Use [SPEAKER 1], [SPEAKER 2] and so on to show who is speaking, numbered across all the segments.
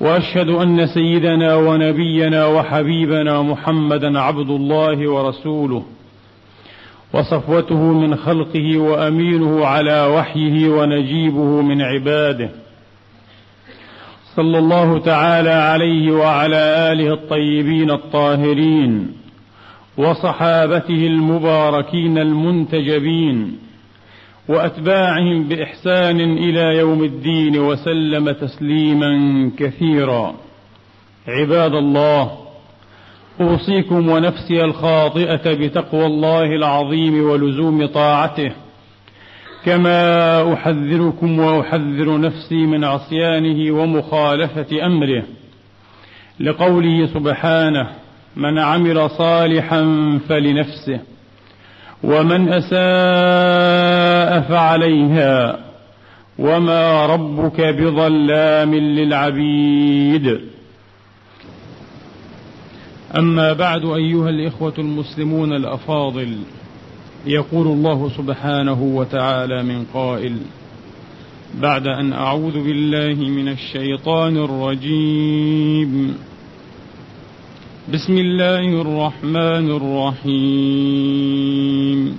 [SPEAKER 1] وأشهد أن سيدنا ونبينا وحبيبنا محمدا عبد الله ورسوله وصفوته من خلقه وأمينه على وحيه ونجيبه من عباده. صلى الله تعالى عليه وعلى آله الطيبين الطاهرين وصحابته المباركين المنتجبين وأتباعهم بإحسان إلى يوم الدين وسلم تسليما كثيرا. عباد الله أوصيكم ونفسي الخاطئة بتقوى الله العظيم ولزوم طاعته كما أحذركم وأحذر نفسي من عصيانه ومخالفة أمره. لقوله سبحانه من عمل صالحا فلنفسه ومن أساء فعليها وما ربك بظلام للعبيد. أما بعد أيها الإخوة المسلمون الأفاضل يقول الله سبحانه وتعالى من قائل بعد أن أعوذ بالله من الشيطان الرجيم. بسم الله الرحمن الرحيم.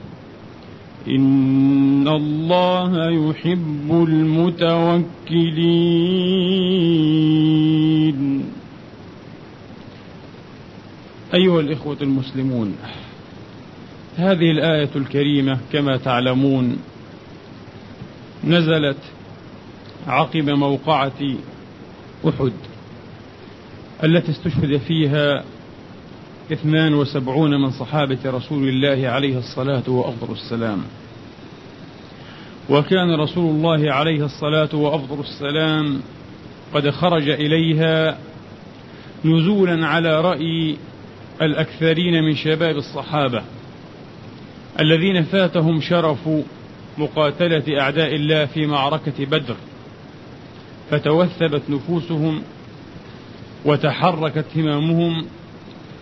[SPEAKER 1] إن الله يحب المتوكلين أيها الإخوة المسلمون هذه الآية الكريمة كما تعلمون نزلت عقب موقعة أحد التي استشهد فيها اثنان وسبعون من صحابة رسول الله عليه الصلاة وأفضل السلام. وكان رسول الله عليه الصلاة وأفضل السلام قد خرج إليها نزولا على رأي الأكثرين من شباب الصحابة الذين فاتهم شرف مقاتلة أعداء الله في معركة بدر فتوثبت نفوسهم وتحركت همامهم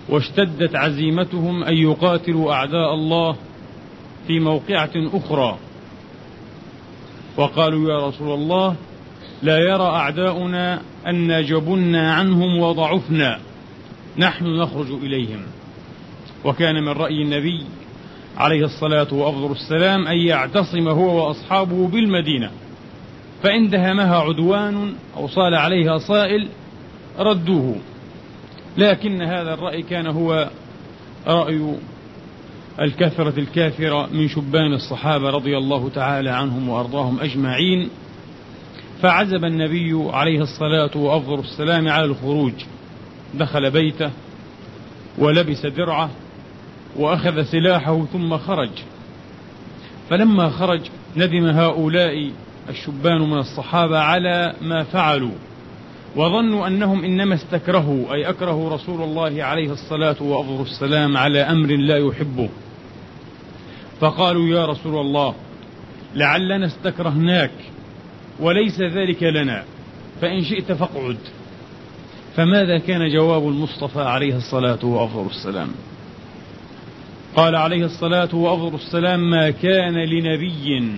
[SPEAKER 1] واشتدت عزيمتهم أن يقاتلوا أعداء الله في موقعة أخرى. وقالوا يا رسول الله لا يرى أعداؤنا أن جبنا عنهم وضعفنا نحن نخرج إليهم. وكان من رأي النبي عليه الصلاة وأفضل السلام أن يعتصم هو وأصحابه بالمدينة. فإن دهمها عدوان أو صال عليها صائل ردوه. لكن هذا الرأي كان هو رأي الكثرة الكافرة من شبان الصحابة رضي الله تعالى عنهم وأرضاهم أجمعين فعزب النبي عليه الصلاة وأفضل السلام على الخروج. دخل بيته ولبس درعة وأخذ سلاحه ثم خرج. فلما خرج ندم هؤلاء الشبان من الصحابة على ما فعلوا. وظنوا أنهم إنما استكرهوا أي أكرهوا رسول الله عليه الصلاة وأفضل السلام على أمر لا يحبه. فقالوا يا رسول الله لعلنا استكرهناك وليس ذلك لنا فإن شئت فاقعد. فماذا كان جواب المصطفى عليه الصلاة وأفضل السلام؟ قال عليه الصلاة وأفضل السلام ما كان لنبي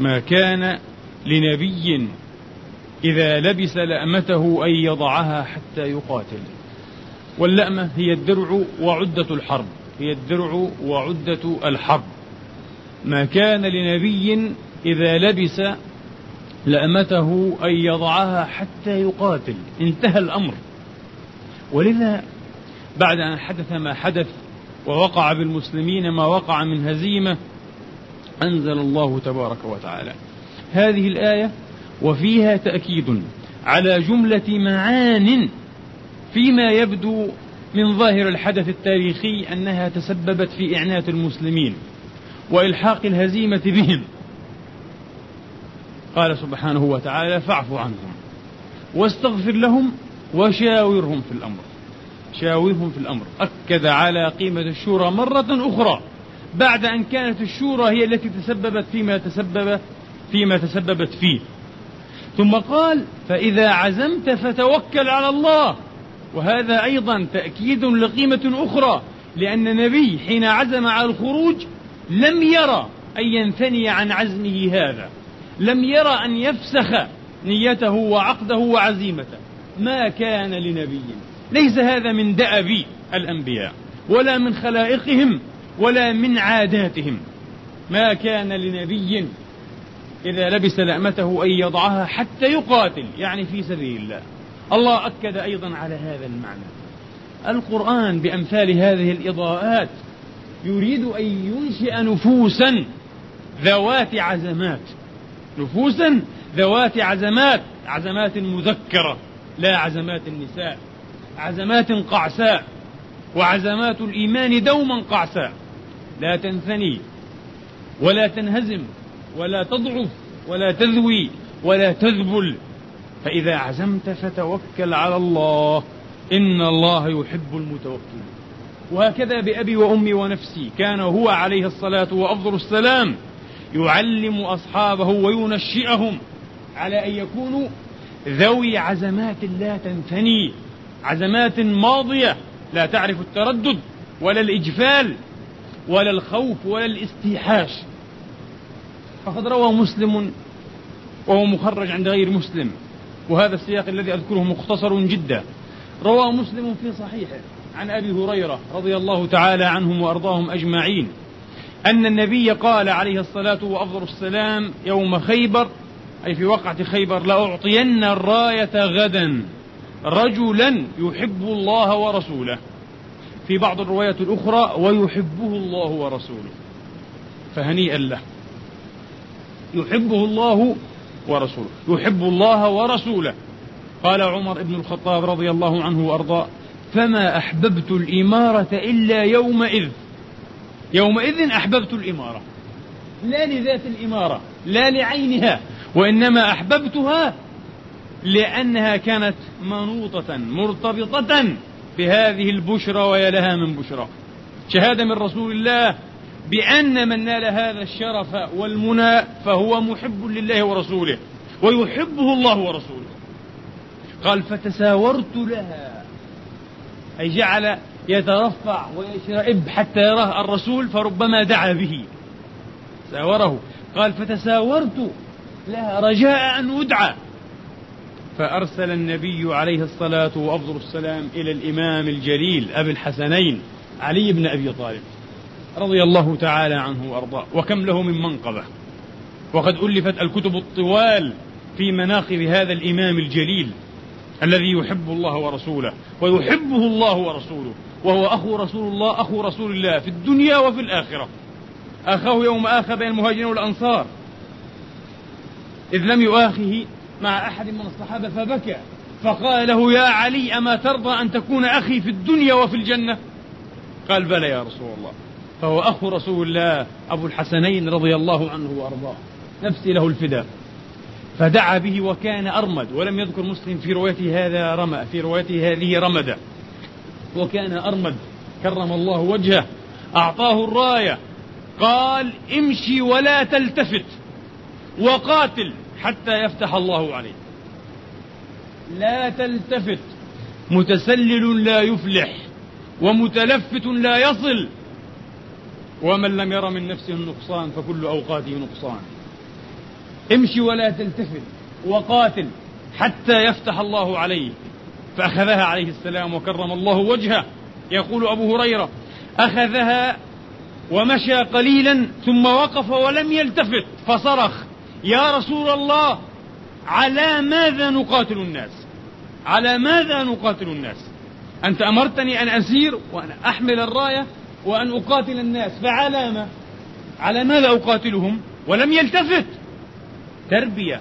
[SPEAKER 1] ما كان لنبي إذا لبس لأمته أن يضعها حتى يقاتل. واللأمة هي الدرع وعدة الحرب. هي الدرع وعدة الحرب. ما كان لنبي إذا لبس لأمته أن يضعها حتى يقاتل. انتهى الأمر. ولذا بعد أن حدث ما حدث ووقع بالمسلمين ما وقع من هزيمة أنزل الله تبارك وتعالى. هذه الآية وفيها تأكيد على جملة معان فيما يبدو من ظاهر الحدث التاريخي أنها تسببت في إعنات المسلمين وإلحاق الهزيمة بهم. قال سبحانه وتعالى فاعف عنهم واستغفر لهم وشاورهم في الأمر. شاورهم في الأمر. أكد على قيمة الشورى مرة أخرى بعد أن كانت الشورى هي التي تسببت فيما تسبب فيما تسببت فيه. ثم قال فإذا عزمت فتوكل على الله. وهذا أيضا تأكيد لقيمة أخرى لأن النبي حين عزم على الخروج لم يرى أن ينثني عن عزمه هذا. لم يرى أن يفسخ نيته وعقده وعزيمته. ما كان لنبي. ليس هذا من دأب الأنبياء ولا من خلائقهم ولا من عاداتهم. ما كان لنبي إذا لبس لأمته أن يضعها حتى يقاتل يعني في سبيل الله. الله أكد أيضا على هذا المعنى. القرآن بأمثال هذه الإضاءات يريد أن ينشئ نفوسا ذوات عزمات. نفوسا ذوات عزمات عزمات مذكرة لا عزمات النساء. عزمات قعساء وعزمات الإيمان دوما قعساء. لا تنثني ولا تنهزم. ولا تضعف ولا تذوي ولا تذبل. فإذا عزمت فتوكل على الله. إن الله يحب المتوكلين. وهكذا بأبي وأمي ونفسي. كان هو عليه الصلاة وأفضل السلام يعلم أصحابه وينشئهم على أن يكونوا ذوي عزمات لا تنثني عزمات ماضية. لا تعرف التردد ولا الإجفال ولا الخوف ولا الاستيحاش. فقد روى مسلم وهو مخرج عند غير مسلم وهذا السياق الذي أذكره مختصر جدا. روى مسلم في صحيحه عن أبي هريرة رضي الله تعالى عنهم وأرضاهم أجمعين أن النبي قال عليه الصلاة وأفضل السلام يوم خيبر أي في وقعة خيبر لأعطين الراية غدا رجلا يحب الله ورسوله. في بعض الروايات الأخرى ويحبه الله ورسوله. فهنيئا له. يحبه الله ورسوله. يحب الله ورسوله. قال عمر بن الخطاب رضي الله عنه وأرضاه فما أحببت الإمارة إلا يومئذ. يومئذ أحببت الإمارة. لا لذات الإمارة لا لعينها وإنما أحببتها لأنها كانت منوطة مرتبطة بهذه البشرى ويا لها من بشرى. شهادة من رسول الله بأن من نال هذا الشرف والمنى فهو محب لله ورسوله ويحبه الله ورسوله. قال فتساورت لها. أي جعل يترفع ويشرئب حتى يراه الرسول فربما دعا به. ساوره. قال فتساورت لها رجاء أن أدعى. فأرسل النبي عليه الصلاة وأفضل السلام إلى الإمام الجليل أبي الحسنين علي بن أبي طالب. رضي الله تعالى عنه وأرضاه. وكم له من منقبة. وقد ألفت الكتب الطوال في مناقب هذا الإمام الجليل الذي يحب الله ورسوله ويحبه الله ورسوله وهو أخو رسول الله أخو رسول الله في الدنيا وفي الآخرة. أخاه يوم آخى بين المهاجرين والأنصار. إذ لم يؤاخه مع أحد من الصحابة فبكى. فقال له يا علي أما ترضى أن تكون أخي في الدنيا وفي الجنة؟ قال بلى يا رسول الله. فهو أخو رسول الله أبو الحسنين رضي الله عنه وأرضاه. نفسي له الفداء فدعا به وكان أرمد ولم يذكر مسلم في روايته هذا رمى في روايته هذه رمد. وكان أرمد كرم الله وجهه أعطاه الراية قال امشي ولا تلتفت وقاتل حتى يفتح الله عليك. لا تلتفت. متسلل لا يفلح ومتلفت لا يصل ومن لم ير من نفسه النقصان فكل أوقاته نقصان. امشي ولا تلتفت وقاتل حتى يفتح الله عليه فأخذها عليه السلام وكرم الله وجهه. يقول أبو هريرة أخذها ومشى قليلا ثم وقف ولم يلتفت. فصرخ يا رسول الله على ماذا نقاتل الناس؟ على ماذا نقاتل الناس؟ أنت أمرتني أن أسير وأن أحمل الراية وأن أقاتل الناس فعلى ما على ماذا أقاتلهم؟ ولم يلتفت. تربية.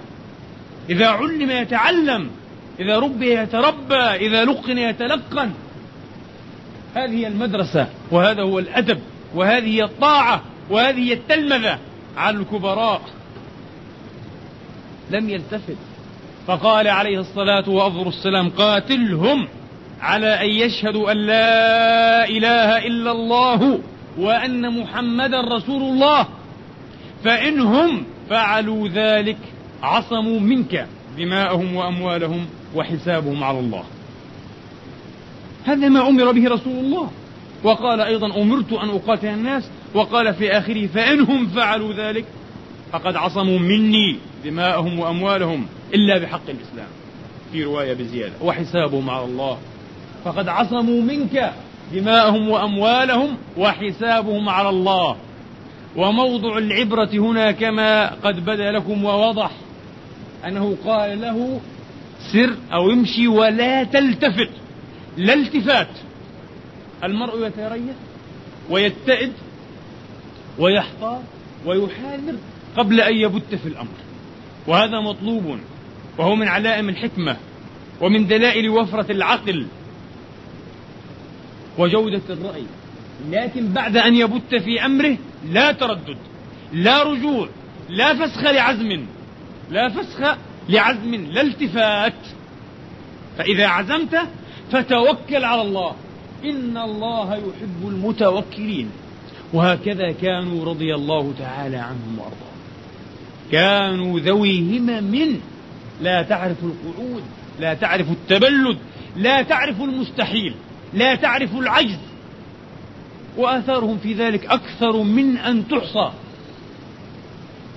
[SPEAKER 1] إذا علم يتعلم إذا ربي يتربى إذا لقن يتلقن. هذه هي المدرسة وهذا هو الأدب وهذه هي الطاعة وهذه هي التلمذة. على الكبراء. لم يلتفت. فقال عليه الصلاة وأفضل السلام قاتلهم. على أن يشهدوا أن لا إله إلا الله وأن محمدا رسول الله. فإنهم فعلوا ذلك عصموا منك دماءهم وأموالهم وحسابهم على الله. هذا ما أمر به رسول الله. وقال أيضا أمرت أن أقاتل الناس. وقال في آخره فإنهم فعلوا ذلك فقد عصموا مني دماءهم وأموالهم إلا بحق الإسلام. في رواية بزيادة وحسابهم على الله. فقد عصموا منك دماءهم وأموالهم وحسابهم على الله. وموضع العبرة هنا كما قد بدا لكم ووضح أنه قال له سر أو امشي ولا تلتفت. لا التفات. المرء يتريث ويتئد ويحتار ويحاذر قبل أن يبت في الأمر. وهذا مطلوب وهو من علائم الحكمة ومن دلائل وفرة العقل. وجودة الرأي. لكن بعد أن يبت في أمره لا تردد لا رجوع لا فسخ لعزم لا فسخ لعزم لا التفات. فإذا عزمت فتوكل على الله. إن الله يحب المتوكلين. وهكذا كانوا رضي الله تعالى عنهم وأرضاهم. كانوا ذوي همم لا تعرف القعود لا تعرف التبلد لا تعرف المستحيل. لا تعرف العجز. وآثارهم في ذلك أكثر من أن تحصى.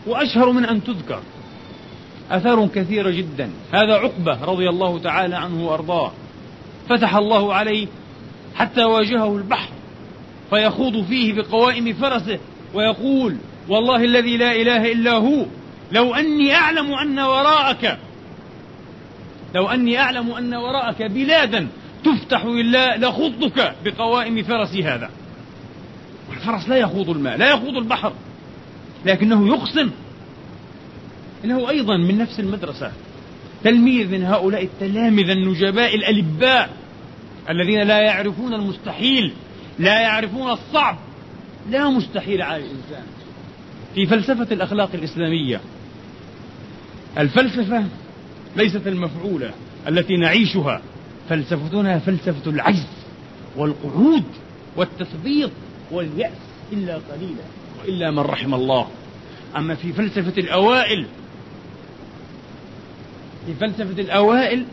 [SPEAKER 1] وأشهر من أن تذكر. آثار كثيرة جدا. هذا عقبة رضي الله تعالى عنه وأرضاه. فتح الله عليه حتى واجهه البحر. فيخوض فيه بقوائم فرسه. ويقول والله الذي لا إله إلا هو. لو أني أعلم أن وراءك لو أني أعلم أن وراءك بلادا تفتح لله لخضك بقوائم فرسي هذا. والفرس لا يخوض الماء لا يخوض البحر لكنه يقسم. إنه أيضا من نفس المدرسة تلميذ من هؤلاء التلامذة النجباء الألباء الذين لا يعرفون المستحيل لا يعرفون الصعب. لا مستحيل على الإنسان. في فلسفة الأخلاق الإسلامية الفلسفة ليست المفعولة التي نعيشها. فلسفتنا فلسفة العجز والقعود والتثبيط واليأس إلا قليلا وإلا من رحم الله. أما في فلسفة الأوائل في فلسفة الأوائل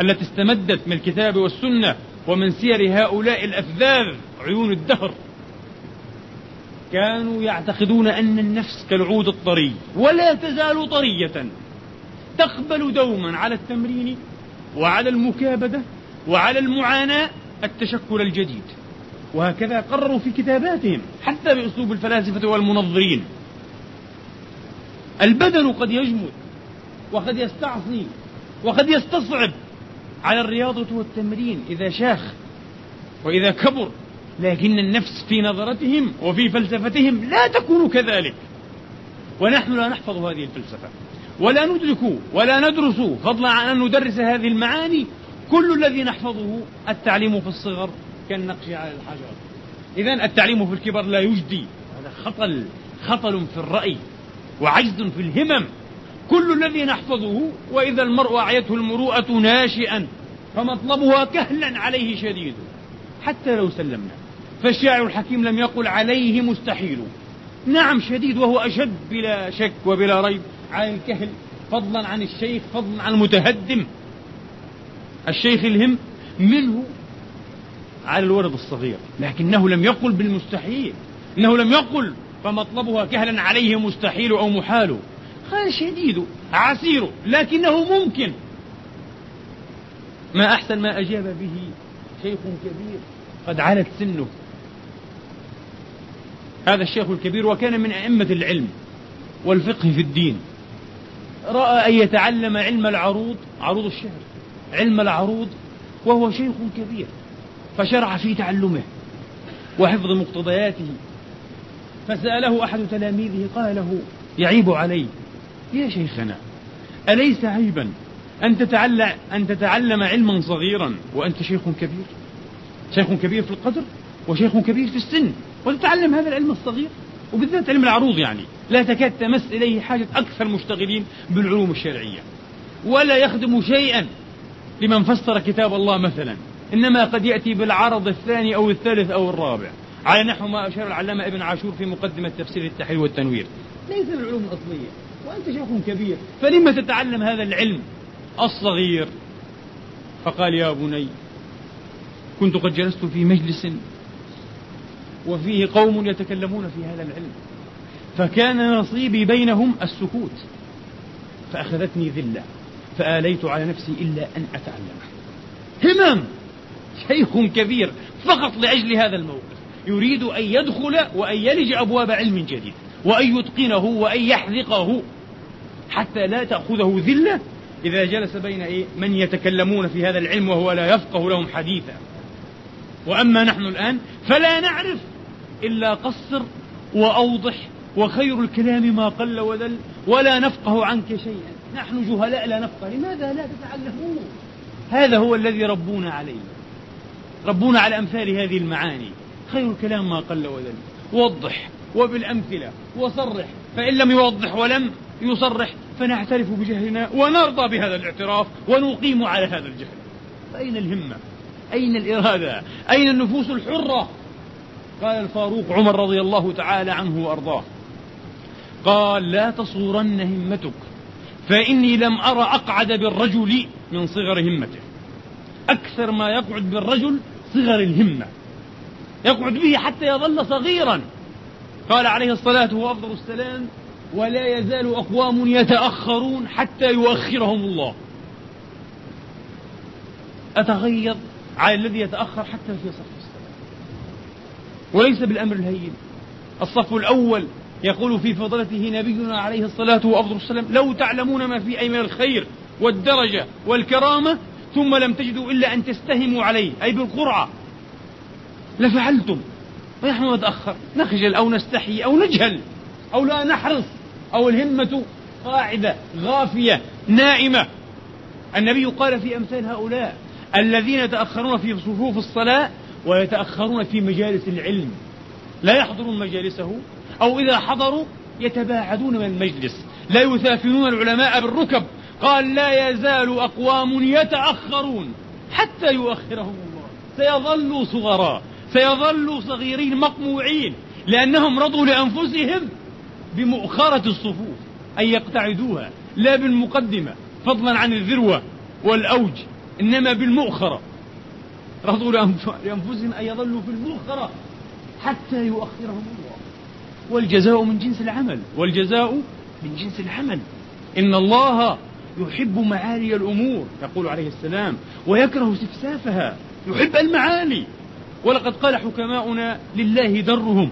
[SPEAKER 1] التي استمدت من الكتاب والسنة ومن سير هؤلاء الأفذاذ عيون الدهر كانوا يعتقدون أن النفس كالعود الطري ولا تزال طرية تقبل دوما على التمرين وعلى المكابدة وعلى المعاناة التشكل الجديد. وهكذا قرروا في كتاباتهم حتى بأسلوب الفلاسفة والمنظرين. البدن قد يجمد وقد يستعصي وقد يستصعب على الرياضة والتمرين إذا شاخ وإذا كبر لكن النفس في نظرتهم وفي فلسفتهم لا تكون كذلك. ونحن لا نحفظ هذه الفلسفة. ولا ندرك ولا ندرس فضلا عن أن ندرس هذه المعاني. كل الذي نحفظه التعليم في الصغر كالنقش على الحجر. إذا التعليم في الكبر لا يجدي. هذا خطل خطل في الرأي وعجز في الهمم. كل الذي نحفظه وإذا المرء أعيته المروءة ناشئا فمطلبها كهلا عليه شديد. حتى لو سلمنا فالشاعر الحكيم لم يقل عليه مستحيل. نعم شديد وهو أشد بلا شك وبلا ريب. عن الكهل فضلا عن الشيخ فضلا عن المتهدم. الشيخ الهم منه على الولد الصغير لكنه لم يقل بالمستحيل. إنه لم يقل فمطلبها كهلا عليه مستحيل أو محال. هذا شديد عسير لكنه ممكن. ما أحسن ما أجاب به شيخ كبير قد علت سنه. هذا الشيخ الكبير وكان من أئمة العلم والفقه في الدين. رأى أن يتعلم علم العروض عروض الشعر علم العروض وهو شيخ كبير فشرع في تعلمه وحفظ مقتضياته. فسأله أحد تلاميذه قال له يعيب علي. يا شيخنا أليس عيبا أن تتعلم أن تتعلم علما صغيرا وأنت شيخ كبير؟ شيخ كبير في القدر وشيخ كبير في السن وتتعلم هذا العلم الصغير. وبالذات علم العروض يعني. لا تكاد تمس إليه حاجة أكثر المشتغلين بالعلوم الشرعية. ولا يخدم شيئا لمن فسر كتاب الله مثلا. إنما قد يأتي بالعرض الثاني أو الثالث أو الرابع. على نحو ما أشار العلامة ابن عاشور في مقدمة تفسير التحرير والتنوير. ليس العلوم الأصلية. وأنت شيخ كبير. فلما تتعلم هذا العلم الصغير؟ فقال يا بني كنت قد جلست في مجلس وفيه قوم يتكلمون في هذا العلم. فكان نصيبي بينهم السكوت. فأخذتني ذلة. فآليت على نفسي إلا أن أتعلم. همم! شيخ كبير فقط لأجل هذا الموقف. يريد أن يدخل وأن يلج أبواب علم جديد. وأن يتقنه وأن يحذقه. حتى لا تأخذه ذلة إذا جلس بين إيه؟ من يتكلمون في هذا العلم وهو لا يفقه لهم حديثا. وأما نحن الآن فلا نعرف إلا قصر وأوضح وخير الكلام ما قل ودل ولا نفقه عنك شيئا. نحن جهلاء لا نفقه. لماذا لا تتعلمون؟ هذا هو الذي ربونا عليه. ربونا على أمثال هذه المعاني. خير الكلام ما قل ودل وضح وبالأمثلة وصرح. فإن لم يوضح ولم يصرح فنعترف بجهلنا ونرضى بهذا الاعتراف ونقيم على هذا الجهل. فأين الهمة؟ أين الإرادة؟ أين النفوس الحرة؟ قال الفاروق عمر رضي الله تعالى عنه وأرضاه. قال لا تصورن همتك فإني لم أرى أقعد بالرجل من صغر همته. أكثر ما يقعد بالرجل صغر الهمة. يقعد به حتى يظل صغيرا. قال عليه الصلاة وأفضل السلام ولا يزال أقوام يتأخرون حتى يؤخرهم الله. أتغيظ على الذي يتأخر حتى في صف الصلاة وليس بالأمر الهين. الصف الأول يقول في فضلته نبينا عليه الصلاة وأفضل السلام لو تعلمون ما في أي من الخير والدرجة والكرامة ثم لم تجدوا إلا أن تستهموا عليه أي بالقرعة. لفعلتم. ونحن نتأخر. نخجل أو نستحي أو نجهل أو لا نحرص. أو الهمة قاعدة غافية نائمة. النبي قال في أمثال هؤلاء الذين يتأخرون في صفوف الصلاة ويتأخرون في مجالس العلم. لا يحضرون مجالسه أو إذا حضروا يتباعدون من المجلس. لا يثافنون العلماء بالركب. قال لا يزال أقوام يتأخرون حتى يؤخرهم الله. سيظلوا صغراء سيظلوا صغيرين مقموعين لأنهم رضوا لأنفسهم بمؤخرة الصفوف أن يقتعدوها لا بالمقدمة فضلا عن الذروة والأوج. إنما بالمؤخرة. رضوا لأنفسهم أن يظلوا في المؤخرة حتى يؤخرهم الله. والجزاء من جنس العمل. والجزاء من جنس العمل. إن الله يحب معالي الأمور يقول عليه السلام ويكره سفسافها يحب المعالي. ولقد قال حكماؤنا لله درهم.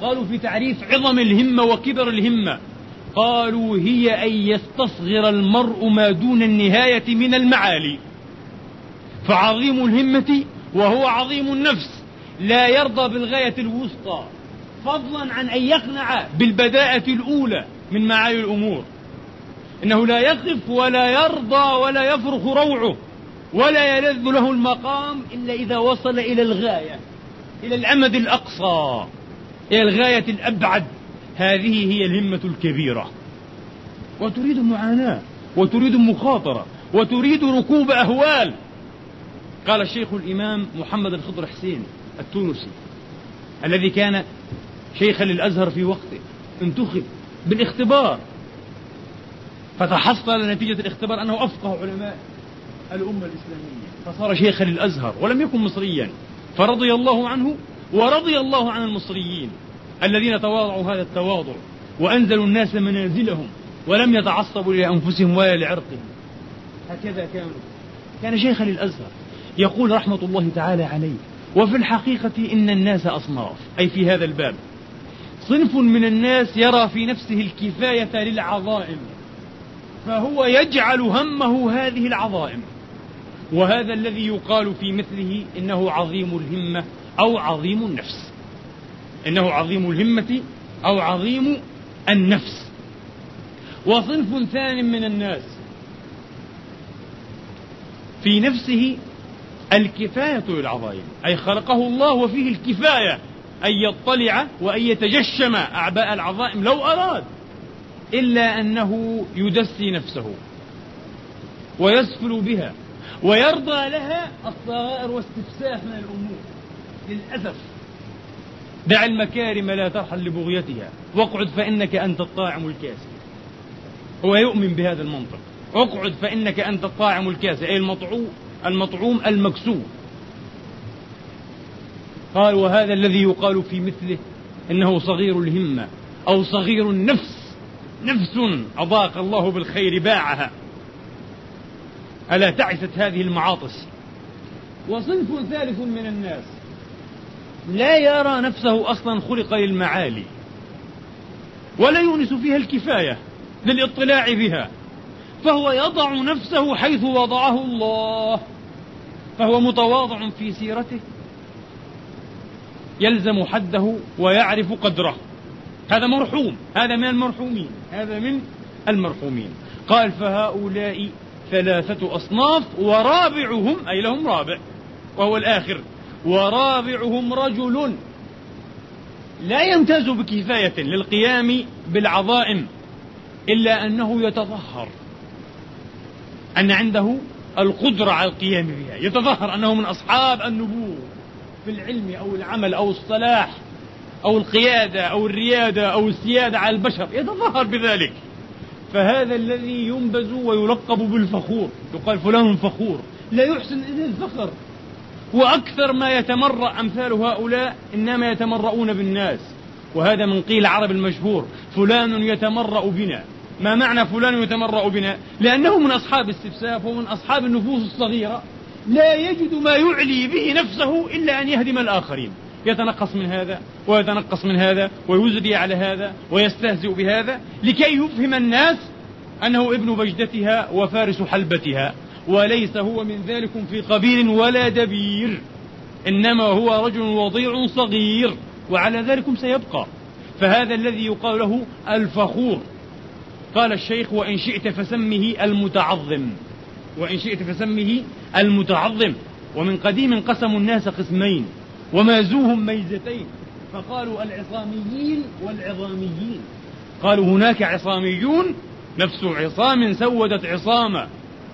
[SPEAKER 1] قالوا في تعريف عظم الهمة وكبر الهمة. قالوا هي أن يستصغر المرء ما دون النهاية من المعالي. فعظيم الهمة وهو عظيم النفس لا يرضى بالغاية الوسطى فضلا عن أن يقنع بالبداءة الأولى من معالي الأمور. إنه لا يقف ولا يرضى ولا يفرخ روعه ولا يلذ له المقام إلا إذا وصل إلى الغاية إلى الأمد الأقصى إلى الغاية الأبعد. هذه هي الهمة الكبيرة. وتريد معاناة وتريد مخاطرة وتريد ركوب أهوال. قال الشيخ الإمام محمد الخضر حسين التونسي الذي كان شيخا للأزهر في وقته انتخب بالاختبار. فتحصل نتيجة الاختبار أنه أفقه علماء الأمة الإسلامية. فصار شيخا للأزهر ولم يكن مصريا. فرضي الله عنه ورضي الله عن المصريين. الذين تواضعوا هذا التواضع وأنزلوا الناس منازلهم ولم يتعصبوا لأنفسهم ولا لعرقهم. هكذا كانوا. كان شيخا للأزهر يقول رحمة الله تعالى عليه وفي الحقيقة إن الناس أصناف أي في هذا الباب. صنف من الناس يرى في نفسه الكفاية للعظائم فهو يجعل همه هذه العظائم. وهذا الذي يقال في مثله إنه عظيم الهمة أو عظيم النفس. إنه عظيم الهمة أو عظيم النفس. وصنف ثان من الناس في نفسه الكفاية للعظائم أي خلقه الله وفيه الكفاية أن يطلع وأن يتجشم أعباء العظائم لو أراد إلا أنه يدسي نفسه ويسفل بها ويرضى لها الصغائر واستفساف من الأمور. للأسف دع المكارم لا ترحل لبغيتها. واقعد فإنك أنت الطاعم الكاسي هو يؤمن بهذا المنطق. اقعد فإنك أنت الطاعم الكاسي أي المطعوم المطعوم المكسور. قال وهذا الذي يقال في مثله إنه صغير الهمة أو صغير النفس. نفس أضاق الله بالخير باعها. ألا تعست هذه المعاطس؟ وصنف ثالث من الناس. لا يرى نفسه أصلا خلق للمعالي ولا يونس فيها الكفاية للاطلاع بها فهو يضع نفسه حيث وضعه الله فهو متواضع في سيرته يلزم حده ويعرف قدره. هذا مرحوم هذا من المرحومين هذا من المرحومين. قال فهؤلاء ثلاثة أصناف ورابعهم أي لهم رابع وهو الآخر. ورابعهم رجل لا يمتاز بكفاية للقيام بالعظائم إلا أنه يتظهر أن عنده القدرة على القيام بها. يتظهر أنه من أصحاب النبوة في العلم أو العمل أو الصلاح أو القيادة أو الريادة أو السيادة على البشر. يتظاهر بذلك. فهذا الذي ينبز ويلقب بالفخور. يقال فلان فخور. لا يحسن إليه الفخر. وأكثر ما يتمرأ أمثال هؤلاء إنما يتمرؤون بالناس. وهذا من قيل عرب المشهور فلان يتمرأ بنا. ما معنى فلان يتمرأ بنا؟ لأنه من أصحاب الاستفساف ومن أصحاب النفوس الصغيرة. لا يجد ما يعلي به نفسه إلا أن يهدم الآخرين. يتنقص من هذا ويتنقص من هذا ويزري على هذا ويستهزئ بهذا لكي يفهم الناس أنه ابن بجدتها وفارس حلبتها. وليس هو من ذلك في قبيل ولا دبير. إنما هو رجل وضيع صغير وعلى ذلك سيبقى. فهذا الذي يقال له الفخور. قال الشيخ وإن شئت فسمه المتعظم. وإن شئت فسمه المتعظم. ومن قديم قسموا الناس قسمين. ومازوهم ميزتين. فقالوا العصاميين والعظاميين. قالوا هناك عصاميون. نفس عصام سودت عصاما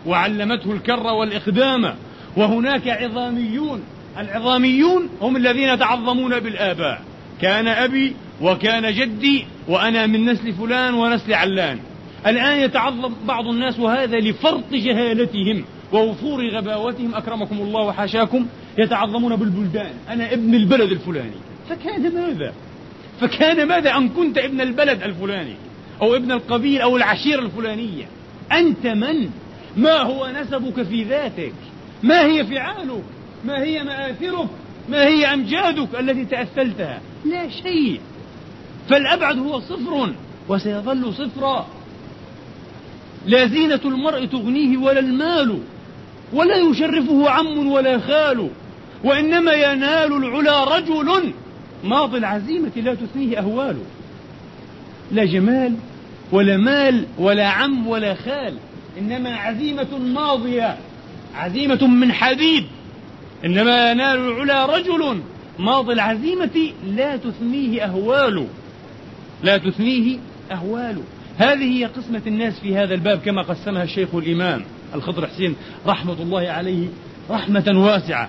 [SPEAKER 1] وعلمته الكر والإقدام. وهناك عظاميون. العظاميون هم الذين يتعظمون بالآباء. كان أبي وكان جدي وأنا من نسل فلان ونسل علان. الآن يتعظم بعض الناس وهذا لفرط جهالتهم ووفور غباوتهم. أكرمكم الله وحاشاكم. يتعظمون بالبلدان. أنا ابن البلد الفلاني. فكان ماذا؟ فكان ماذا أن كنت ابن البلد الفلاني أو ابن القبيل أو العشيرة الفلانية؟ أنت من؟ ما هو نسبك في ذاتك؟ ما هي فعالك؟ ما هي مآثرك؟ ما هي أمجادك التي تأثلتها؟ لا شيء. فالأبعد هو صفر وسيظل صفرا. لا زينة المرء تغنيه ولا المال ولا يشرفه عم ولا خال وإنما ينال العلا رجل. ماضي العزيمة لا تثنيه أهوال لا جمال ولا مال ولا عم ولا خال. إنما عزيمة ماضية عزيمة من حديد إنما ينال العلا رجل. ماضي العزيمة لا تثنيه أهوال لا تثنيه أهوال هذه هي قسمة الناس في هذا الباب كما قسمها الشيخ الإمام الخضر حسين رحمة الله عليه رحمة واسعة.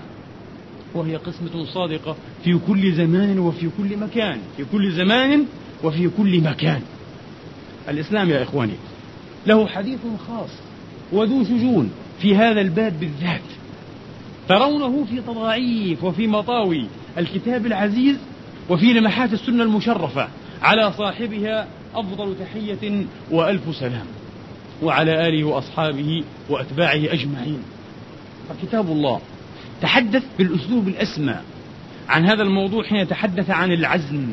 [SPEAKER 1] وهي قسمة صادقة في كل زمان وفي كل مكان. في كل زمان وفي كل مكان. الإسلام يا إخواني له حديث خاص وذو شجون في هذا الباب بالذات ترونه في تضاعيف وفي مطاوي الكتاب العزيز وفي لمحات السنة المشرفة على صاحبها أفضل تحية وألف سلام وعلى آله وأصحابه وأتباعه أجمعين. فكتاب الله تحدث بالأسلوب الأسمى عن هذا الموضوع حين تحدث عن العزم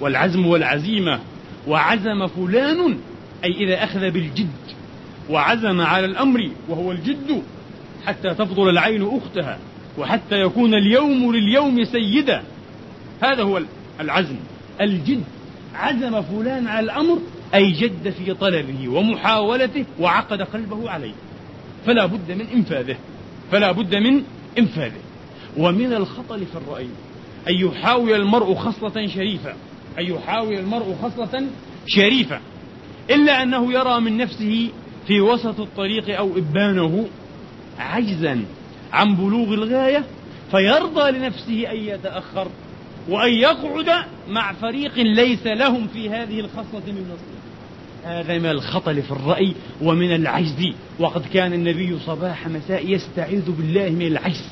[SPEAKER 1] والعزم والعزيمة وعزم فلان أي إذا أخذ بالجد وعزم على الأمر وهو الجد حتى تفضل العين أختها وحتى يكون اليوم لليوم سيدا. هذا هو العزم. الجد عزم فلان على الأمر أي جد في طلبه ومحاولته وعقد قلبه عليه. فلا بد من إنفاذه. فلا بد من إنفاذه. ومن الخطل في الرأي أن يحاول المرء خصلة شريفة. أن يحاول المرء خصلة شريفة. إلا أنه يرى من نفسه في وسط الطريق أو إبانه عجزا عن بلوغ الغاية فيرضى لنفسه أن يتأخر وأن يقعد مع فريق ليس لهم في هذه الخصلة من نصيب. هذا من الخطل في الرأي ومن العجز وقد كان النبي صباح مساء يستعيذ بالله من العجز.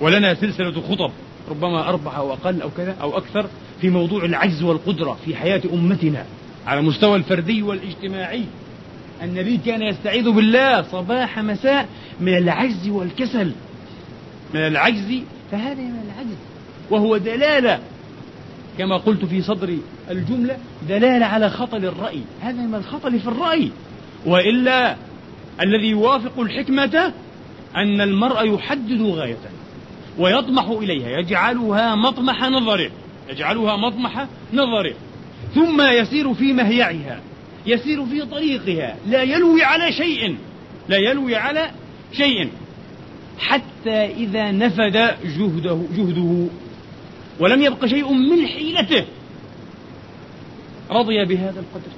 [SPEAKER 1] ولنا سلسلة خطب ربما أربعة أو أقل أو كذا أو أكثر في موضوع العجز والقدرة في حياة أمتنا. على المستوى الفردي والاجتماعي النبي كان يستعيذ بالله صباح مساء من العجز والكسل. من العجز فهذا من العجز. وهو دلالة كما قلت في صدر الجملة دلالة على خطل الرأي هذا من الخطل في الرأي. وإلا الذي يوافق الحكمة أن المرء يحدد غاية ويطمح إليها يجعلها مطمح نظره يجعلها مطمح نظره. ثم يسير في مهيعها يسير في طريقها لا يلوي على شيء لا يلوي على شيء حتى إذا نفد جهده جهده ولم يبق شيء من حيلته. رضي بهذا القدر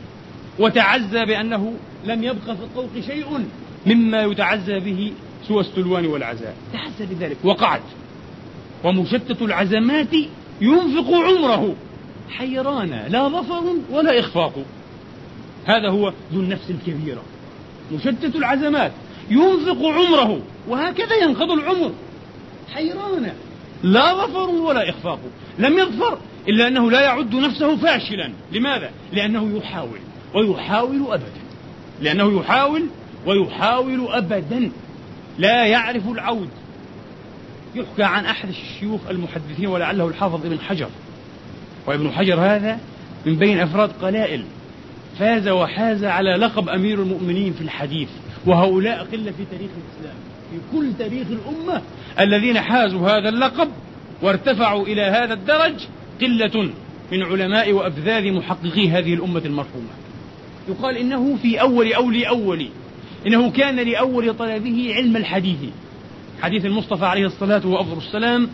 [SPEAKER 1] وتعزى بأنه لم يبق في الطوق شيء مما يتعزى به سوى السلوان والعزاء. تعزى بذلك. وقعد ومشتت العزمات ينفق عمره. حيران لا ظفر ولا إخفاق. هذا هو ذو النفس الكبيرة. مشتت العزمات ينفق عمره وهكذا ينقض العمر. حيران لا ظفر ولا إخفاق. لم يظفر إلا أنه لا يعد نفسه فاشلا. لماذا؟ لأنه يحاول ويحاول أبدا. لأنه يحاول ويحاول أبدا. لا يعرف العود. يحكى عن أحد الشيوخ المحدثين ولعله الحافظ ابن حجر. وابن حجر هذا من بين أفراد قلائل فاز وحاز على لقب أمير المؤمنين في الحديث وهؤلاء قلة في تاريخ الإسلام في كل تاريخ الأمة الذين حازوا هذا اللقب وارتفعوا إلى هذا الدرج قلة من علماء وأفذاذ محققي هذه الأمة المرحومة. يقال إنه في أول أولي أولي إنه كان لأول طلبه علم الحديث. حديث المصطفى عليه الصلاة وأفضل السلام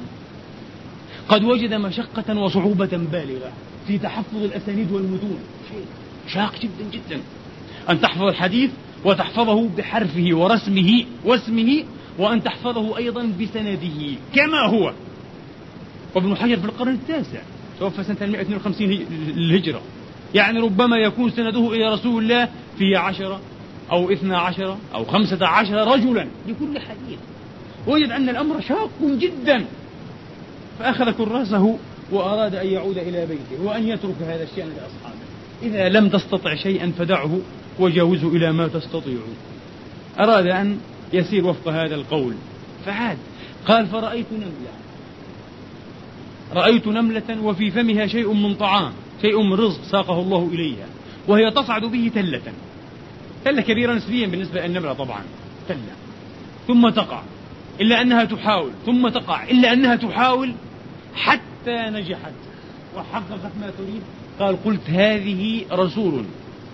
[SPEAKER 1] قد وجد مشقة وصعوبة بالغة في تحفظ الأسانيد والمتون. شيء شاق جدا جدا. أن تحفظ الحديث وتحفظه بحرفه ورسمه واسمه وأن تحفظه أيضا بسنده كما هو. وابن حجر في القرن التاسع توفى سنة 152 للهجرة يعني ربما يكون سنده إلى رسول الله في عشرة أو اثنا عشر أو خمسة عشر رجلا لكل حديث. وجد أن الأمر شاق جدا. فأخذ كراسه وأراد أن يعود إلى بيته وأن يترك هذا الشأن لأصحابه. إذا لم تستطع شيئا فدعه وجاوزه إلى ما تستطيع أراد أن يسير وفق هذا القول. فعاد قال فرأيت نملة. رأيت نملة وفي فمها شيء من طعام شيء من رزق ساقه الله إليها وهي تصعد به تلة. تلة كبيرة نسبيا بالنسبة للنملة طبعا تلة. ثم تقع إلا أنها تحاول ثم تقع إلا أنها تحاول حتى نجحت. وحققت ما تريد. قال قلت هذه رسول.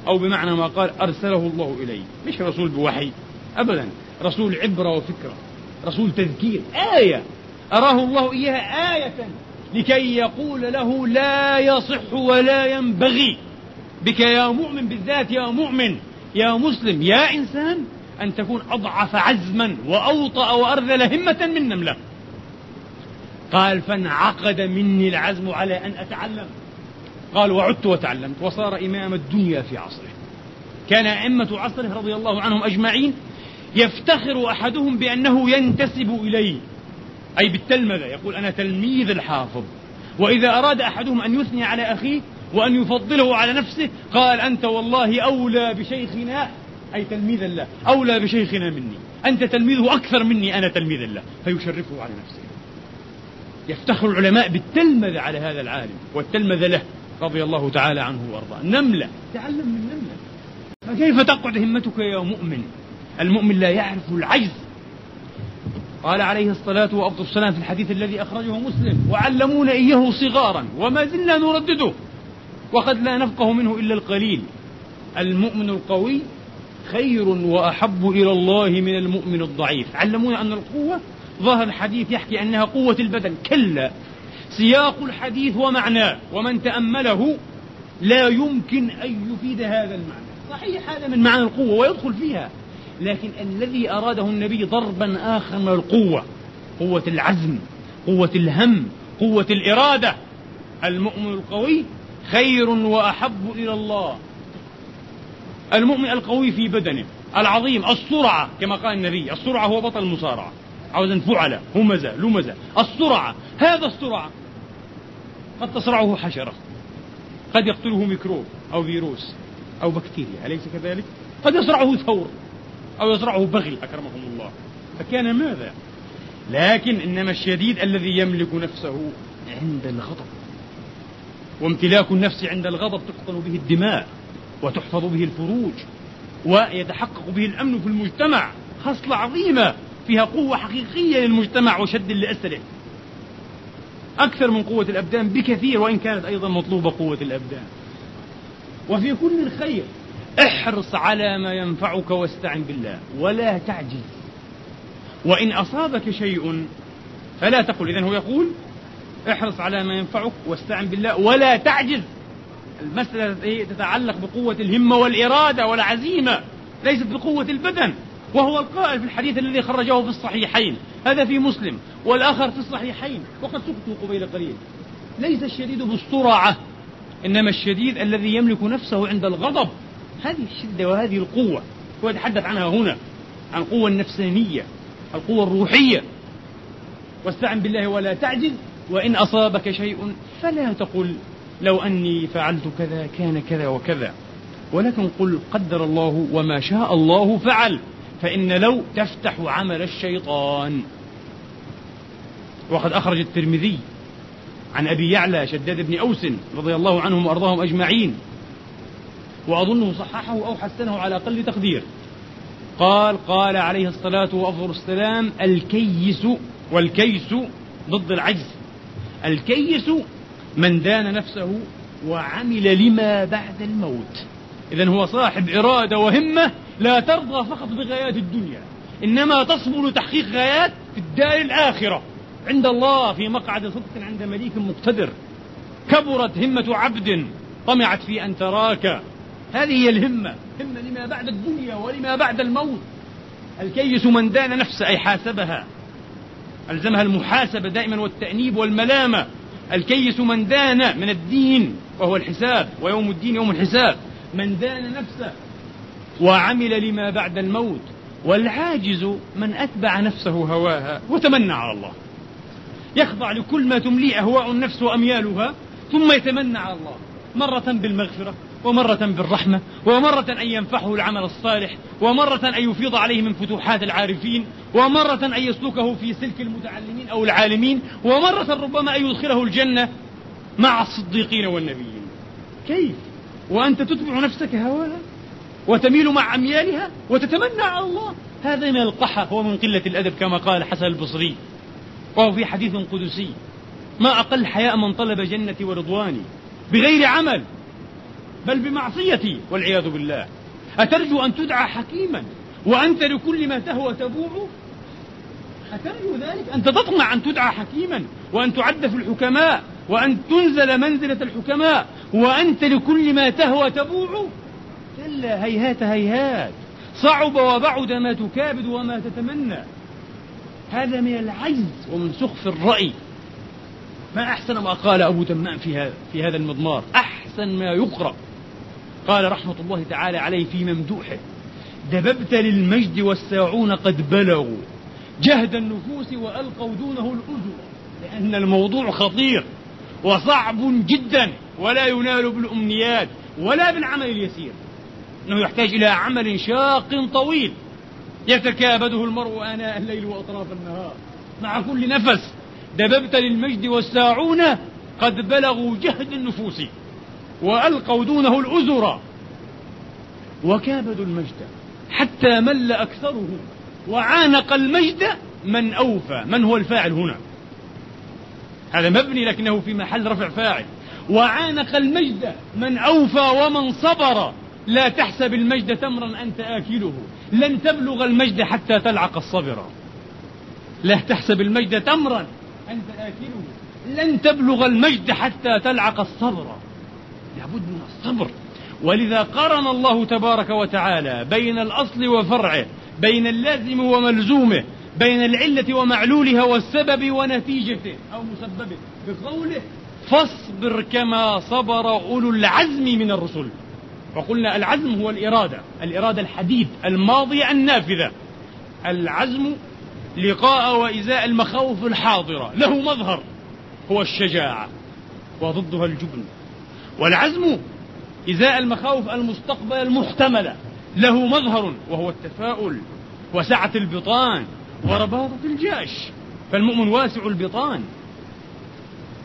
[SPEAKER 1] أو بمعنى ما قال أرسله الله إلي. مش رسول بوحي. أبدا. رسول عبرة وفكرة. رسول تذكير. آية. أراه الله إياها آية. لكي يقول له لا يصح ولا ينبغي. بك يا مؤمن بالذات يا مؤمن. يا مسلم يا إنسان. أن تكون أضعف عزما وأوطأ وأرذل همة من نملة. قال فانعقد مني العزم على أن أتعلم. قال وعدت وتعلمت وصار إمام الدنيا في عصره. كان أئمة عصره رضي الله عنهم أجمعين يفتخر أحدهم بأنه ينتسب إليه. أي بالتلمذة يقول أنا تلميذ الحافظ. وإذا أراد أحدهم أن يثني على أخيه وأن يفضله على نفسه قال أنت والله أولى بشيخنا أي تلميذا له أولى بشيخنا مني. أنت تلميذه أكثر مني أنا تلميذا له. فيشرفه على نفسه. يفتخر العلماء بالتلمذة على هذا العالم والتلمذة له رضي الله تعالى عنه وأرضاه. نملة تعلم من نملة. فكيف تقعد همتك يا مؤمن؟ المؤمن لا يعرف العجز. قال عليه الصلاة وأفضل السلام في الحديث الذي أخرجه مسلم وعلمونا إياه صغارا وما زلنا نردده وقد لا نفقه منه إلا القليل. المؤمن القوي خير وأحب إلى الله من المؤمن الضعيف. علمونا أن القوة ظاهر الحديث يحكي أنها قوة البدن. كلا. سياق الحديث ومعناه ومن تأمله لا يمكن أن يفيد هذا المعنى. صحيح هذا من معنى القوة ويدخل فيها. لكن الذي أراده النبي ضربا آخر من القوة قوة العزم قوة الهم قوة الإرادة. المؤمن القوي خير وأحب إلى الله. المؤمن القوي في بدنه. العظيم السرعة كما قال النبي السرعة هو بطل المصارعة. عاوزا فعل همزة لمزة السرعة هذا السرعة قد تصرعه حشرة قد يقتله ميكروب أو فيروس أو بكتيريا أليس كذلك؟ قد يصرعه ثور أو يصرعه بغل أكرمكم الله. فكان ماذا؟ لكن إنما الشديد الذي يملك نفسه عند الغضب. وامتلاك النفس عند الغضب تقتل به الدماء وتحفظ به الفروج ويتحقق به الأمن في المجتمع. خصلة عظيمة. فيها قوة حقيقية للمجتمع وشد لأسره أكثر من قوة الأبدان بكثير وإن كانت أيضا مطلوبة قوة الأبدان. وفي كل خير احرص على ما ينفعك واستعن بالله ولا تعجز. وإن أصابك شيء فلا تقل. إذن هو يقول احرص على ما ينفعك واستعن بالله ولا تعجز. المسألة تتعلق بقوة الهمة والإرادة والعزيمة ليست بقوة البدن. وهو القائل في الحديث الذي خرجه في الصحيحين. هذا في مسلم والآخر في الصحيحين. وقد سكتوا قبيل قليل. ليس الشديد بالسرعة إنما الشديد الذي يملك نفسه عند الغضب. هذه الشدة وهذه القوة. هو يتحدث عنها هنا عن القوة النفسانية القوة الروحية. واستعن بالله ولا تعجز وإن أصابك شيء فلا تقل. لو أني فعلت كذا كان كذا وكذا. ولكن قل قدر الله وما شاء الله فعل. فإن لو تفتح عمل الشيطان. وقد أخرج الترمذي عن أبي يعلى شداد بن أوس رضي الله عنهم وأرضاهم أجمعين. وأظنه صححه أو حسنه على أقل تقدير. قال قال عليه الصلاة وأفضل السلام الكيس والكيس ضد العجز. الكيس من دان نفسه وعمل لما بعد الموت. إذا هو صاحب إرادة وهمة لا ترضى فقط بغايات الدنيا إنما تصبر لتحقيق غايات في الدار الآخرة. عند الله في مقعد صدق عند مليك مقتدر. كبرت همة عبد طمعت في أن تراك. هذه هي الهمة همة لما بعد الدنيا ولما بعد الموت. الكيس من دان نفسه أي حاسبها. ألزمها المحاسبة دائما والتأنيب والملامة. الكيس من دان من الدين وهو الحساب ويوم الدين يوم الحساب. من دان نفسه وعمل لما بعد الموت والعاجز من أتبع نفسه هواها وتمنى على الله. يخضع لكل ما تمليه أهواء النفس وأميالها ثم يتمنى على الله. مرة بالمغفرة ومرة بالرحمة ومرة أن ينفعه العمل الصالح ومرة أن يفيض عليه من فتوحات العارفين ومرة أن يسلكه في سلك المتعلمين أو العالمين ومرة ربما أن يدخله الجنة مع الصديقين والنبيين. كيف؟ وأنت تتبع نفسك هواها وتميل مع أميالها وتتمنى على الله. هذا من القحة ومن قلة الأدب كما قال حسن البصري. وهو في حديث قدسي. ما أقل حياء من طلب جنتي ورضواني بغير عمل بل بمعصيتي والعياذ بالله. أترجو أن تدعى حكيما وأنت لكل ما تهوى تبوع أترجو ذلك؟ أنت تطمع أن تدعى حكيما وأن تعد في الحكماء. وأن تنزل منزلة الحكماء وأنت لكل ما تهوى تبوع كلا هيهات هيهات. صعب وبعد ما تكابد وما تتمنى. هذا من العجز ومن سخف الرأي. ما أحسن ما قال أبو تمام في هذا في هذا المضمار. أحسن ما يقرأ. قال رحمة الله تعالى عليه في ممدوحه. دببت للمجد والساعون قد بلغوا. جهد النفوس وألقوا دونه الأذر لأن الموضوع خطير. وصعب جدا ولا ينال بالأمنيات ولا بالعمل اليسير. أنه يحتاج إلى عمل شاق طويل. يتكابده المرء آناء الليل وأطراف النهار. مع كل نفس دببت للمجد والساعون قد بلغوا جهد النفوس وألقوا دونه الأزر. وكابدوا المجد حتى مل أكثره وعانق المجد من أوفى. من هو الفاعل هنا؟ هذا مبني لكنه في محل رفع فاعل. وعانق المجد من أوفى ومن صبر. لا تحسب المجد تمرا أنت آكله. لن تبلغ المجد حتى تلعق الصبر. لا تحسب المجد تمرا أنت آكله. لن تبلغ المجد حتى تلعق الصبر. لابد من الصبر. ولذا قرن الله تبارك وتعالى بين الأصل وفرعه بين اللازم وملزومه. بين العلة ومعلولها والسبب ونتيجته أو مسببه. بقوله فاصبر كما صبر أولو العزم من الرسل. وقلنا العزم هو الإرادة الإرادة الحديث الماضية النافذة. العزم لقاء وإزاء المخاوف الحاضرة. له مظهر هو الشجاعة وضدها الجبن. والعزم إزاء المخاوف المستقبل المحتملة. له مظهر وهو التفاؤل وسعة البطان. ورباطة الجأش فالمؤمن واسع البطان.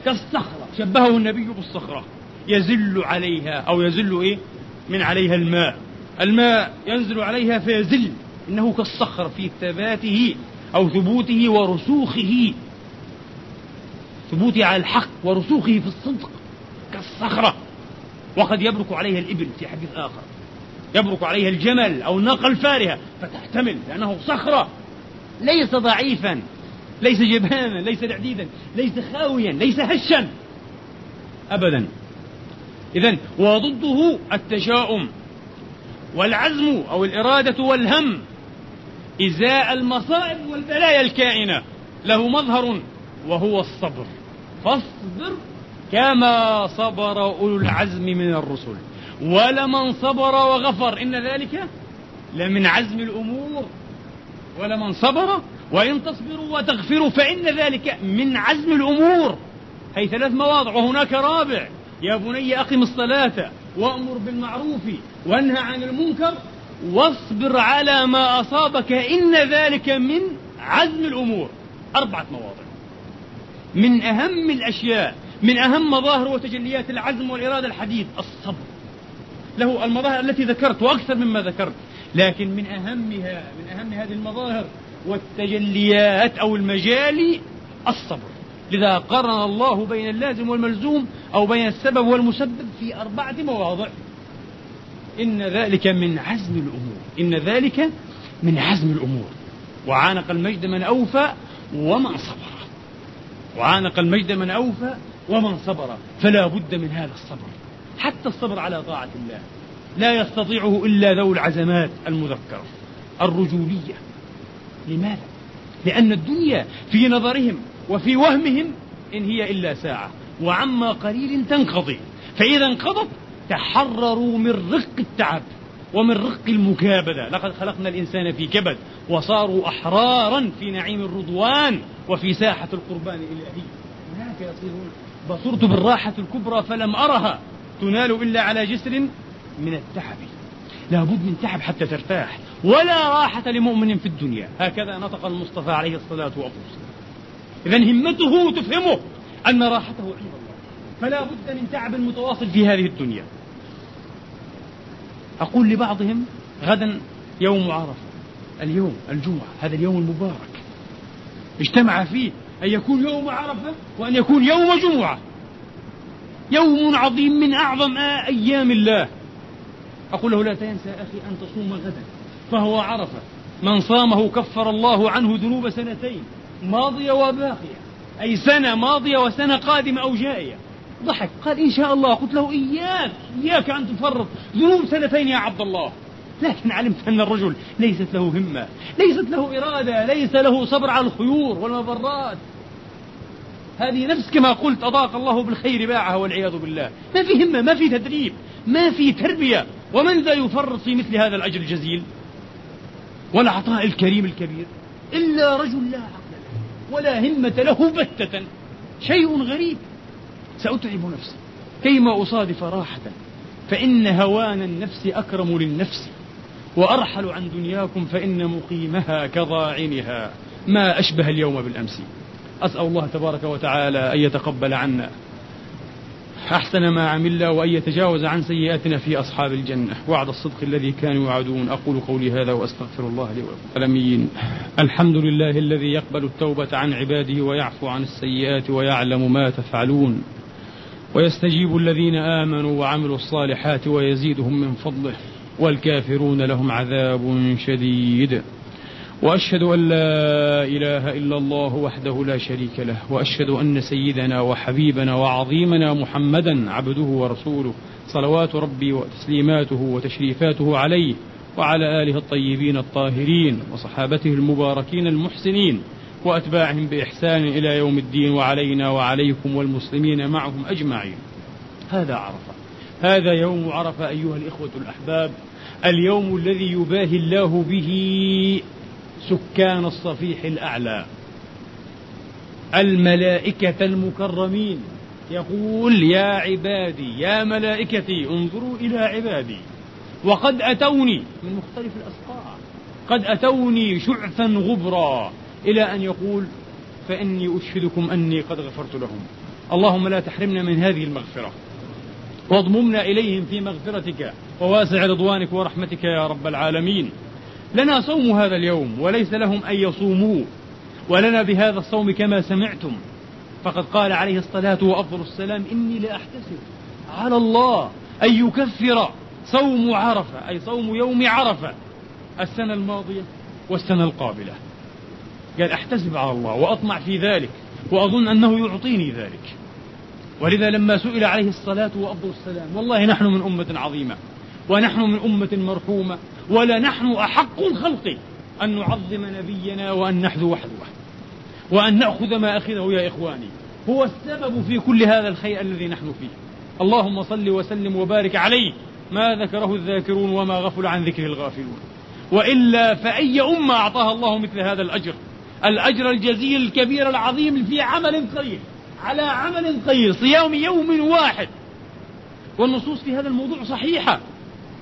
[SPEAKER 1] كالصخرة شبهه النبي بالصخرة. يزل عليها أو يزل إيه؟ من عليها الماء. الماء ينزل عليها فيزل. إنه كالصخر في ثباته أو ثبوته ورسوخه. ثبوته على الحق ورسوخه في الصدق كالصخرة. وقد يبرك عليها الإبل في حديث آخر. يبرك عليها الجمل أو الناقة الفارهة فتحتمل لأنه صخرة. ليس ضعيفا ليس جبانا ليس دعديدا ليس خاويا ليس هشا أبدا. إذا وضده التشاؤم والعزم أو الإرادة والهم إزاء المصائب والبلايا الكائنة. له مظهر وهو الصبر. فاصبر كما صبر أولو العزم من الرسل. ولمن صبر وغفر إن ذلك لمن عزم الأمور. ولمن صبر وإن تصبروا وتغفروا فإن ذلك من عزم الأمور. هي ثلاث مواضع وهناك رابع. يا بني أقم الصلاة وأمر بالمعروف وانهى عن المنكر واصبر على ما أصابك إن ذلك من عزم الأمور. أربعة مواضع. من أهم الأشياء من أهم مظاهر وتجليات العزم والإرادة الحديث الصبر. له المظاهر التي ذكرت وأكثر مما ذكرت. لكن من أهمها من أهم هذه المظاهر والتجليات أو المجال الصبر. لذا قرن الله بين اللازم والملزوم أو بين السبب والمسبب في أربعة مواضع. إن ذلك من عزم الأمور. إن ذلك من عزم الأمور. وعانق المجد من أوفى ومن صبر. وعانق المجد من أوفى ومن صبر. فلا بد من هذا الصبر. حتى الصبر على طاعة الله. لا يستطيعه إلا ذو العزمات المذكرة. الرجولية. لماذا؟ لأن الدنيا في نظرهم وفي وهمهم إن هي إلا ساعة وعما قليل تنقضي. فإذا انقضت تحرروا من رق التعب ومن رق المكابدة. لقد خلقنا الإنسان في كبد وصاروا أحرارا في نعيم الرضوان وفي ساحة القربان الإلهي هناك يصيرون بصرت بالراحة الكبرى فلم أرها تنال إلا على جسر من التعب لا بد من تعب حتى ترتاح. ولا راحة لمؤمن في الدنيا. هكذا نطق المصطفى عليه الصلاة والسلام. إذا همته تفهمه أن راحته عند الله. فلا بد من تعب متواصل في هذه الدنيا. أقول لبعضهم غدا يوم عرفة. اليوم الجمعة. هذا اليوم المبارك. اجتمع فيه أن يكون يوم عرفة وأن يكون يوم جمعة. يوم عظيم من أعظم أيام الله. أقول له لا تنسى أخي أن تصوم غدا. فهو عرفة. من صامه كفر الله عنه ذنوب سنتين ماضية وباقية. أي سنة ماضية وسنة قادمة أو جائية. ضحك. قال إن شاء الله. قلت له إياك إياك أن تفرط. ذنوب سنتين يا عبد الله. لكن علمت أن الرجل ليست له همة ليست له إرادة ليس له صبر على الخيور والمضرات. هذه نفس كما قلت أضاق الله بالخير باعها والعياذ بالله. ما في همة ما في تدريب ما في تربية. ومن ذا يفرط في مثل هذا الأجر الجزيل؟ والعطاء الكريم الكبير. إلا رجل لا عقل له ولا همة له بتة. شيء غريب. سأتعب نفسي. كيما أصادف راحة. فإن هوان النفس أكرم للنفس. وأرحل عن دنياكم فإن مقيمها كضاعنها. ما أشبه اليوم بالأمس. أسأل الله تبارك وتعالى أن يتقبل عنا. أحسن ما عملنا وأن يتجاوز عن سيئاتنا في أصحاب الجنة. وعد الصدق الذي كانوا يوعدون. أقول قولي هذا وأستغفر الله لي ولكم. الحمد لله الذي يقبل التوبة عن عباده ويعفو عن السيئات ويعلم ما تفعلون. ويستجيب الذين آمنوا وعملوا الصالحات ويزيدهم من فضله. والكافرون لهم عذاب شديد. وأشهد أن لا إله إلا الله وحده لا شريك له وأشهد أن سيدنا وحبيبنا وعظيمنا محمدا عبده ورسوله صلوات ربي وتسليماته وتشريفاته عليه وعلى آله الطيبين الطاهرين وصحابته المباركين المحسنين وأتباعهم بإحسان إلى يوم الدين وعلينا وعليكم والمسلمين معهم أجمعين. هذا عرفة. هذا يوم عرفة أيها الإخوة الأحباب اليوم الذي يباهي الله به سكان الصفيح الأعلى. الملائكة المكرمين يقول يا عبادي يا ملائكتي انظروا إلى عبادي. وقد أتوني من مختلف الأسقاع قد أتوني شعثا غبرا إلى أن يقول فإني أشهدكم أني قد غفرت لهم. اللهم لا تحرمنا من هذه المغفرة. واضممنا إليهم في مغفرتك. وواسع رضوانك ورحمتك يا رب العالمين. لنا صوم هذا اليوم وليس لهم أن يصوموا ولنا بهذا الصوم كما سمعتم. فقد قال عليه الصلاة وأفضل السلام إني لأحتسب على الله أن يكفر صوم عرفة أي صوم يوم عرفة السنة الماضية والسنة القابلة. قال أحتسب على الله وأطمع في ذلك وأظن أنه يعطيني ذلك. ولذا لما سئل عليه الصلاة وأفضل السلام والله نحن من أمة عظيمة ونحن من أمة مرحومة ولا نحن أحق الخلق أن نعظم نبينا وأن نحذو حذوه وأن نأخذ ما أخذه يا إخواني. هو السبب في كل هذا الخير الذي نحن فيه. اللهم صل وسلم وبارك عليه. ما ذكره الذاكرون وما غفل عن ذكره الغافلون. وإلا فأي أمة أعطاها الله مثل هذا الأجر؟ الأجر الجزيل الكبير العظيم في عمل خير. على عمل خير. صيام يوم واحد. والنصوص في هذا الموضوع صحيحة.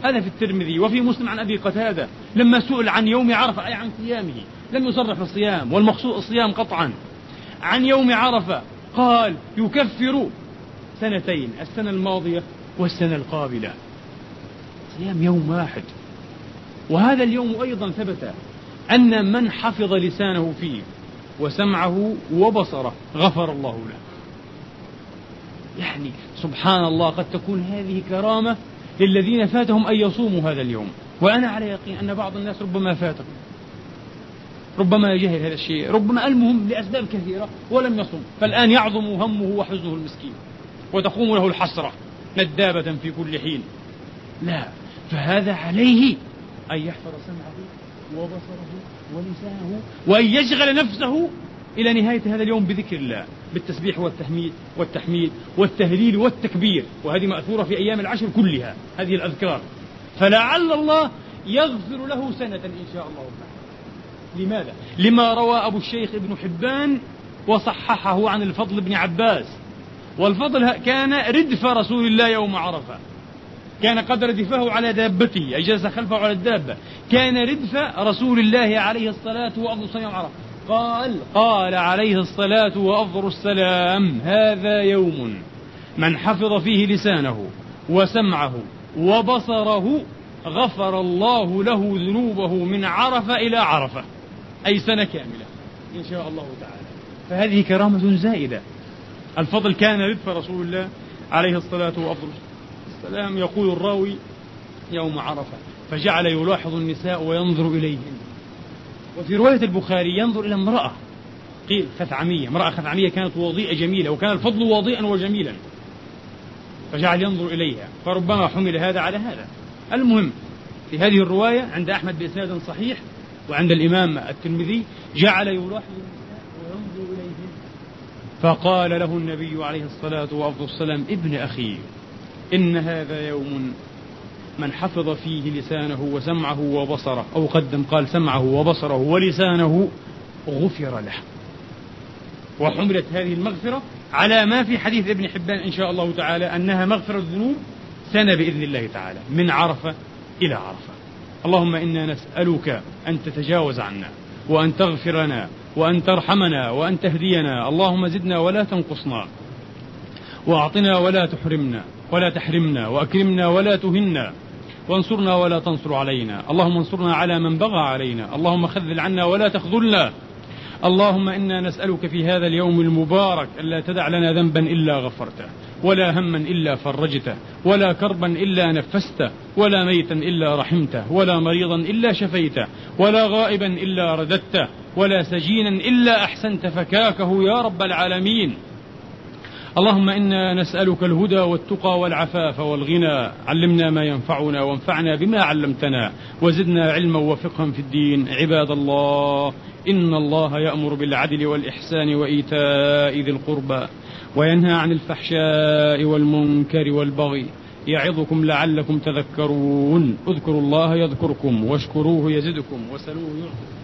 [SPEAKER 1] هذا في الترمذي وفي مسلم عن أبي قتادة. لما سئل عن يوم عرفة أي عن صيامه لم يصرح الصيام والمقصود الصيام قطعا. عن يوم عرفة قال يكفر سنتين السنة الماضية والسنة القابلة. صيام يوم واحد. وهذا اليوم أيضا ثبت أن من حفظ لسانه فيه وسمعه وبصره غفر الله له. يعني سبحان الله قد تكون هذه كرامة للذين فاتهم أن يصوموا هذا اليوم. وأنا على يقين أن بعض الناس ربما فاتهم ربما يجهل هذا الشيء. ربما ألمهم لأسباب كثيرة ولم يصم. فالآن يعظم همه وحزنه المسكين. وتقوم له الحسرة ندابة في كل حين. لا فهذا عليه أن يحفظ سمعه وبصره ولسانه وأن يشغل نفسه إلى نهاية هذا اليوم بذكر الله بالتسبيح والتحميد والتحميد والتهليل والتكبير وهذه مأثورة في أيام العشر كلها هذه الأذكار. فلعل الله يغفر له سنة إن شاء الله. تعالى لماذا؟ لما روى أبو الشيخ ابن حبان وصححه عن الفضل بن عباس. والفضل كان ردف رسول الله يوم عرفة. كان قد ردفه على دابته أي جلس خلفه على الدابة. كان ردف رسول الله عليه الصلاة والسلام يوم عرفة. قال قال عليه الصلاة وأفضل السلام هذا يوم من حفظ فيه لسانه وسمعه وبصره غفر الله له ذنوبه من عرفة إلى عرفة أي سنة كاملة إن شاء الله تعالى. فهذه كرامة زائدة. الفضل كان ردف رسول الله عليه الصلاة وأفضل السلام يقول الراوي يوم عرفة فجعل يلاحظ النساء وينظر إليهن. وفي رواية البخاري ينظر إلى امرأة قيل خثعمية امرأة خثعمية كانت وضيئة جميلة وكان الفضل وضيئا وجميلا. فجعل ينظر إليها فربما حمل هذا على هذا. المهم في هذه الرواية عند أحمد بإسناد صحيح وعند الإمام الترمذي جعل يلاحظ وينظر إليهم فقال له النبي عليه الصلاة والسلام ابن أخي إن هذا يوم من حفظ فيه لسانه وسمعه وبصره أو قدم قال سمعه وبصره ولسانه غفر له. وحملت هذه المغفرة على ما في حديث ابن حبان إن شاء الله تعالى أنها مغفرة الذنوب سنة بإذن الله تعالى من عرفة إلى عرفة. اللهم إنا نسألك أن تتجاوز عنا وأن تغفر لنا وأن ترحمنا وأن تهدينا. اللهم زدنا ولا تنقصنا وأعطنا ولا تحرمنا. ولا تحرمنا وأكرمنا ولا تهنا وانصرنا ولا تنصر علينا. اللهم انصرنا على من بغى علينا. اللهم خذل عنا ولا تخذلنا. اللهم إنا نسألك في هذا اليوم المبارك الا تدع لنا ذنبا إلا غفرته ولا هما إلا فرجته ولا كربا إلا نفسته ولا ميتا إلا رحمته ولا مريضا إلا شفيته ولا غائبا إلا رددته ولا سجينا إلا أحسنت فكاكه يا رب العالمين. اللهم إنا نسألك الهدى والتقى والعفاف والغنى. علمنا ما ينفعنا وانفعنا بما علمتنا. وزدنا علما وفقها في الدين. عباد الله إن الله يأمر بالعدل والإحسان وإيتاء ذي القربى وينهى عن الفحشاء والمنكر والبغي. يعظكم لعلكم تذكرون. اذكروا الله يذكركم واشكروه يزدكم وسلوه يعطكم